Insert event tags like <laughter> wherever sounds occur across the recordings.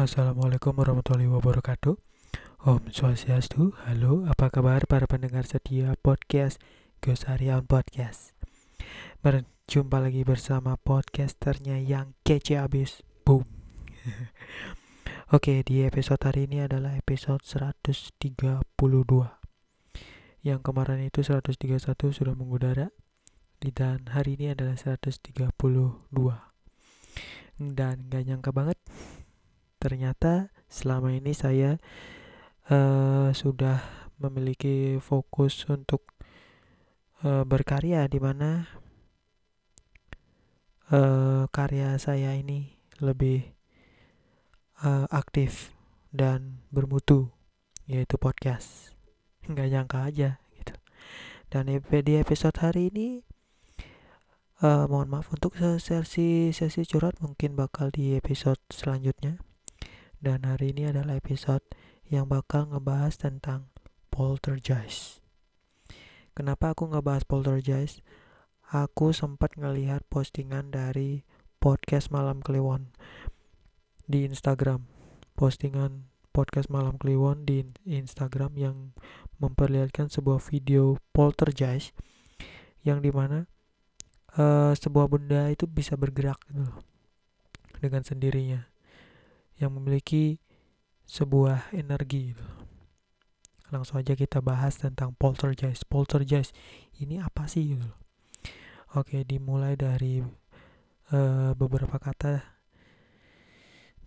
Assalamualaikum warahmatullahi wabarakatuh. Om Swastiastu. Halo, apa kabar para pendengar setia podcast Gosarian Podcast. Berjumpa lagi bersama podcasternya yang kece abis. Boom. <laughs> Oke, di episode hari ini adalah episode 132. Yang kemarin itu 131 sudah mengudara dan hari ini adalah 132. Dan gak nyangka banget ternyata selama ini saya uh, sudah memiliki fokus untuk uh, berkarya di mana uh, karya saya ini lebih uh, aktif dan bermutu yaitu podcast. Nggak nyangka aja gitu. Dan di episode hari ini uh, mohon maaf untuk sesi sesi curhat mungkin bakal di episode selanjutnya dan hari ini adalah episode yang bakal ngebahas tentang poltergeist. Kenapa aku ngebahas poltergeist? Aku sempat ngelihat postingan dari podcast Malam Kliwon di Instagram. Postingan podcast Malam Kliwon di Instagram yang memperlihatkan sebuah video poltergeist yang di mana uh, sebuah benda itu bisa bergerak gitu dengan sendirinya yang memiliki sebuah energi gitu. Langsung aja kita bahas tentang poltergeist. Poltergeist ini apa sih gitu. Oke, dimulai dari uh, beberapa kata.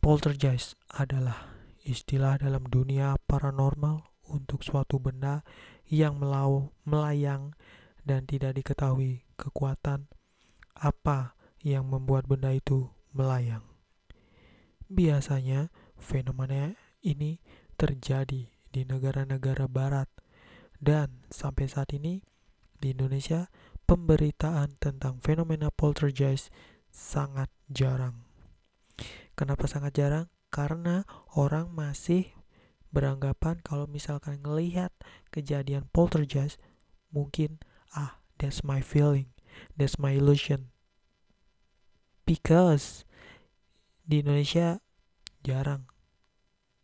Poltergeist adalah istilah dalam dunia paranormal untuk suatu benda yang melau, melayang dan tidak diketahui kekuatan apa yang membuat benda itu melayang. Biasanya, fenomena ini terjadi di negara-negara barat dan sampai saat ini di Indonesia pemberitaan tentang fenomena poltergeist sangat jarang. Kenapa sangat jarang? Karena orang masih beranggapan kalau misalkan ngelihat kejadian poltergeist mungkin ah that's my feeling, that's my illusion. Because di Indonesia jarang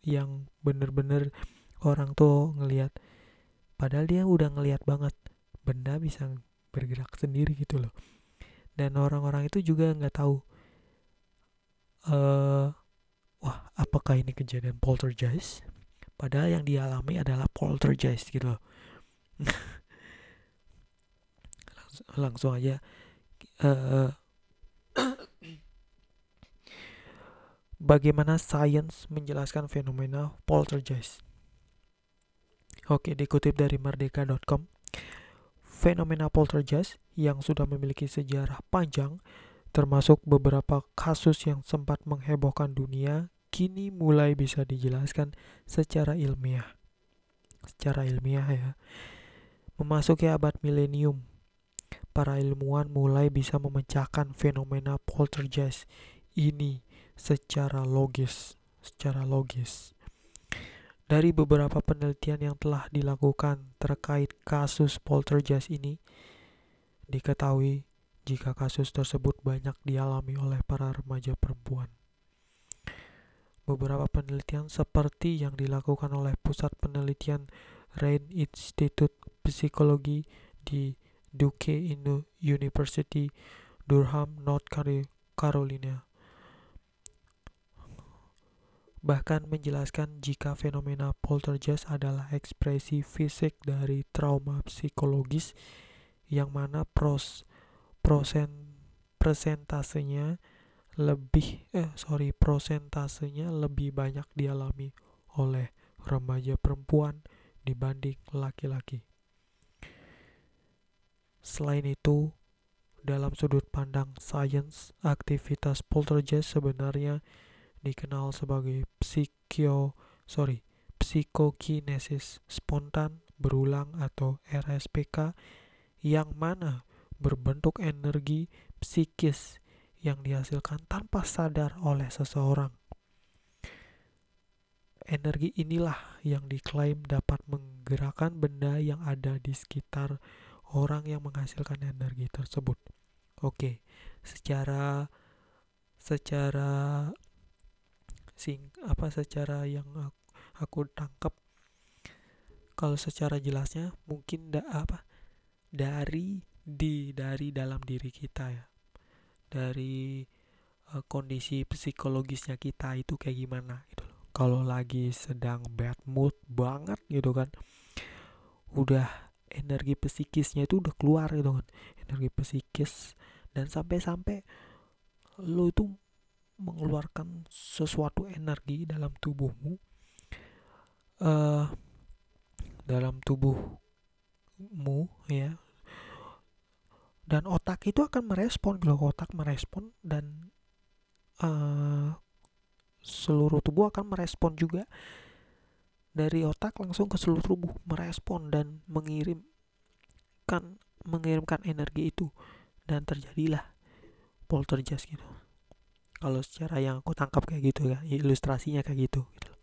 yang bener-bener orang tuh ngelihat. Padahal dia udah ngelihat banget benda bisa bergerak sendiri gitu loh. Dan orang-orang itu juga nggak tahu uh, wah apakah ini kejadian poltergeist? Padahal yang dialami adalah poltergeist gitu loh. <laughs> Langsung, langsung aja uh, bagaimana sains menjelaskan fenomena poltergeist. Oke, dikutip dari merdeka.com, fenomena poltergeist yang sudah memiliki sejarah panjang, termasuk beberapa kasus yang sempat menghebohkan dunia, kini mulai bisa dijelaskan secara ilmiah. Secara ilmiah ya. Memasuki abad milenium, para ilmuwan mulai bisa memecahkan fenomena poltergeist ini secara logis, secara logis. Dari beberapa penelitian yang telah dilakukan terkait kasus poltergeist ini, diketahui jika kasus tersebut banyak dialami oleh para remaja perempuan. Beberapa penelitian seperti yang dilakukan oleh Pusat Penelitian Rain Institute Psikologi di Duke University, Durham, North Carolina bahkan menjelaskan jika fenomena poltergeist adalah ekspresi fisik dari trauma psikologis yang mana pros prosen presentasenya lebih eh sorry prosentasenya lebih banyak dialami oleh remaja perempuan dibanding laki-laki. Selain itu, dalam sudut pandang sains, aktivitas poltergeist sebenarnya dikenal sebagai psikio sorry psikokinesis spontan berulang atau RSPK yang mana berbentuk energi psikis yang dihasilkan tanpa sadar oleh seseorang. Energi inilah yang diklaim dapat menggerakkan benda yang ada di sekitar orang yang menghasilkan energi tersebut. Oke, secara secara sing apa secara yang aku, aku tangkap kalau secara jelasnya mungkin da, apa dari di dari dalam diri kita ya. Dari uh, kondisi psikologisnya kita itu kayak gimana gitu loh. Kalau lagi sedang bad mood banget gitu kan udah energi psikisnya itu udah keluar gitu kan. Energi psikis dan sampai-sampai lo itu mengeluarkan sesuatu energi dalam tubuhmu uh, dalam tubuhmu ya. Dan otak itu akan merespon kalau otak merespon dan uh, seluruh tubuh akan merespon juga. Dari otak langsung ke seluruh tubuh merespon dan mengirimkan mengirimkan energi itu. Dan terjadilah poltergeist gitu kalau secara yang aku tangkap kayak gitu ya ilustrasinya kayak gitu, gitu.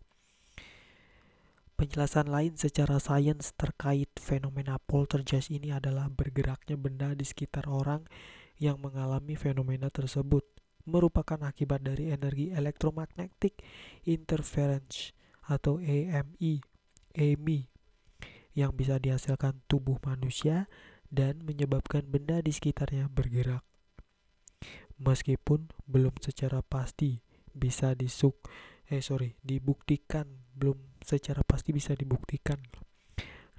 Penjelasan lain secara sains terkait fenomena poltergeist ini adalah bergeraknya benda di sekitar orang yang mengalami fenomena tersebut merupakan akibat dari energi elektromagnetic interference atau AMI, AMI yang bisa dihasilkan tubuh manusia dan menyebabkan benda di sekitarnya bergerak. Meskipun belum secara pasti bisa disuk eh sorry dibuktikan belum secara pasti bisa dibuktikan.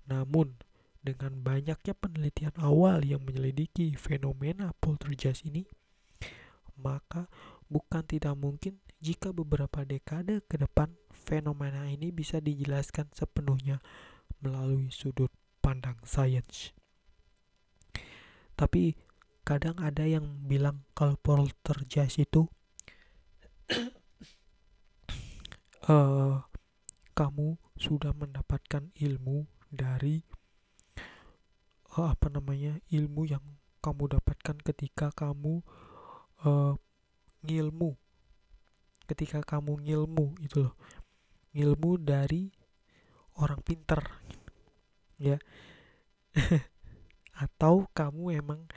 Namun, dengan banyaknya penelitian awal yang menyelidiki fenomena poltergeist ini, maka bukan tidak mungkin jika beberapa dekade ke depan fenomena ini bisa dijelaskan sepenuhnya melalui sudut pandang sains. Tapi kadang ada yang bilang kalau poltergeist itu uh, <coughs> kamu sudah mendapatkan ilmu dari uh, apa namanya ilmu yang kamu dapatkan ketika kamu uh, ngilmu. Ketika kamu ngilmu itu loh. Ngilmu dari orang pinter ya. <laughs> Atau kamu emang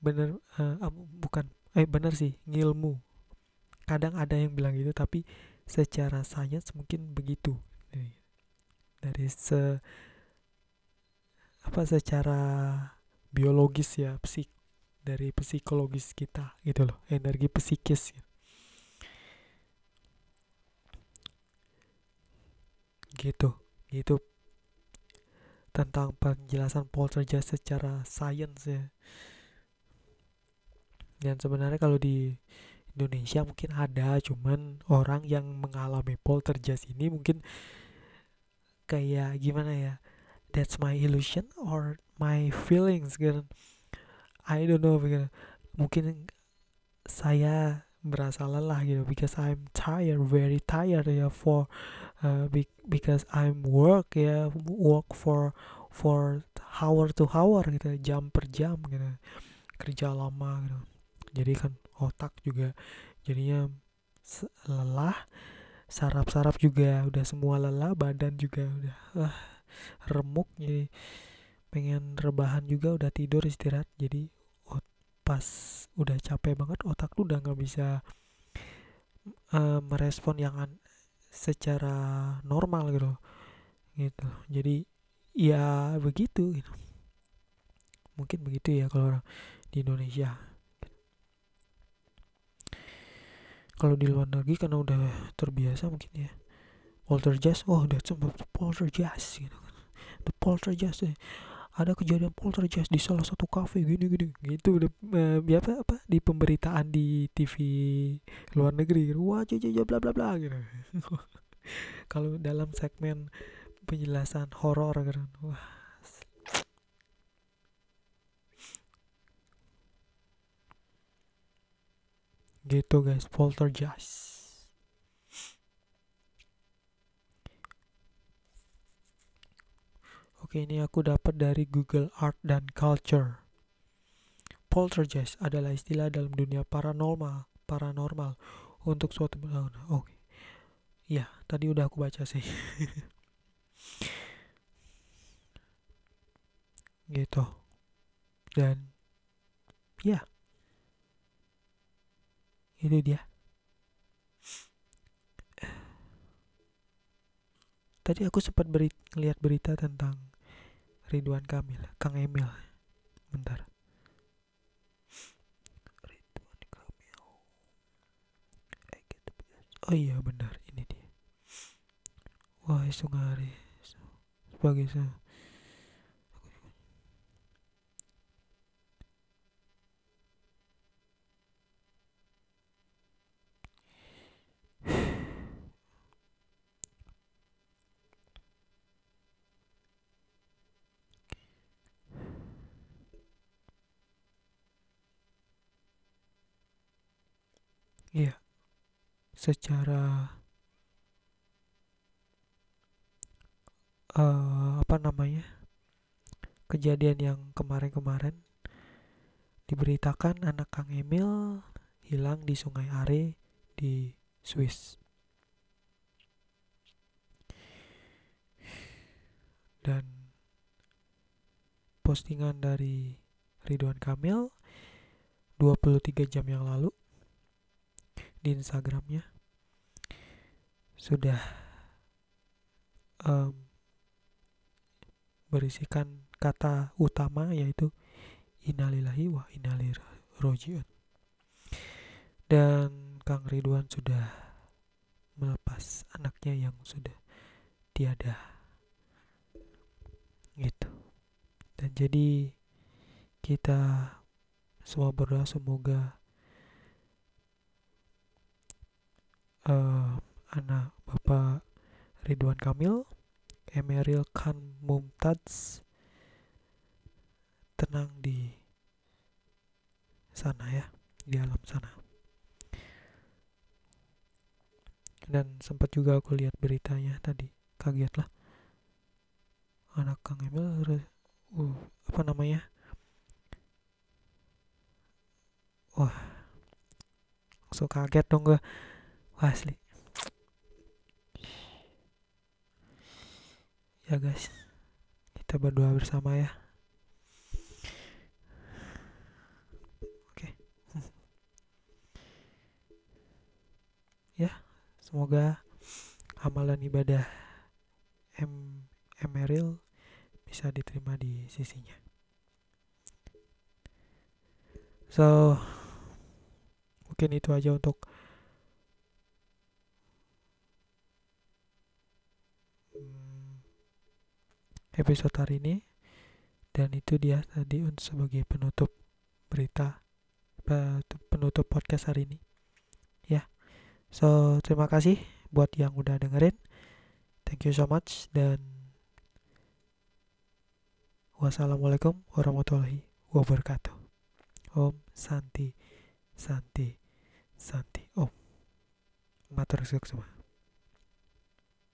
bener uh, bukan eh bener sih ngilmu. Kadang ada yang bilang gitu tapi secara sains mungkin begitu. Dari se apa secara biologis ya psik dari psikologis kita gitu loh energi psikis. Gitu. gitu. Gitu tentang penjelasan poltergeist secara sains ya dan sebenarnya kalau di Indonesia mungkin ada cuman orang yang mengalami poltergeist ini mungkin kayak gimana ya that's my illusion or my feelings gitu I don't know mungkin saya berasa lelah gitu because I'm tired very tired ya for uh, because I'm work ya work for for hour to hour gitu jam per jam gitu. Kerja lama gitu jadi kan otak juga jadinya lelah saraf-saraf juga udah semua lelah badan juga udah uh, remuk. Jadi pengen rebahan juga udah tidur istirahat. Jadi ot pas udah capek banget otak tuh udah nggak bisa uh, merespon yang secara normal gitu. Gitu. Jadi ya begitu. Gitu mungkin begitu ya kalau orang di Indonesia kalau di luar negeri karena udah terbiasa mungkin ya. Poltergeist oh udah sempat poltergeist gitu kan. The poltergeist eh. ada kejadian poltergeist di salah satu kafe gini gini. Gitu udah uh, apa apa di pemberitaan di TV luar negeri gitu. wah jaja bla bla bla gitu. <laughs> Kalau dalam segmen penjelasan horor gitu wah gitu guys poltergeist Oke, ini aku dapat dari Google Art dan Culture. Poltergeist adalah istilah dalam dunia paranormal, paranormal untuk suatu oh, Oke. Ya, tadi udah aku baca sih. <laughs> gitu. Dan ya, itu dia. Tadi aku sempat beri lihat berita tentang Ridwan Kamil Kang Emil. Bentar. Ridwan Kamil. Oh iya benar. Ini dia. Wah sungari sebagai se Iya. Secara uh, apa namanya? Kejadian yang kemarin-kemarin diberitakan anak Kang Emil hilang di Sungai Are di Swiss. Dan postingan dari Ridwan Kamil 23 jam yang lalu di Instagramnya. Sudah um, berisikan kata utama yaitu innalillahi wa innalillahi rojiun dan Kang Ridwan sudah melepas anaknya yang sudah tiada. Gitu. Dan jadi kita semua berdoa semoga uh, anak Bapak Ridwan Kamil, Emeril Khan Mumtaz tenang di sana ya, di alam sana. Dan sempat juga aku lihat beritanya tadi, kaget lah. Anak Kang Emil, uh, apa namanya? Wah, langsung kaget dong gue asli. Ya guys. Kita berdoa bersama ya. Oke. Ya semoga amalan ibadah M Emeril bisa diterima di sisinya. So mungkin itu aja untuk episode hari ini. Dan itu dia tadi untuk sebagai penutup berita penutup podcast hari ini. Ya so terima kasih buat yang udah dengerin. Thank you so much dan wassalamualaikum warahmatullahi wabarakatuh. Om santi santi santi. Om matur semua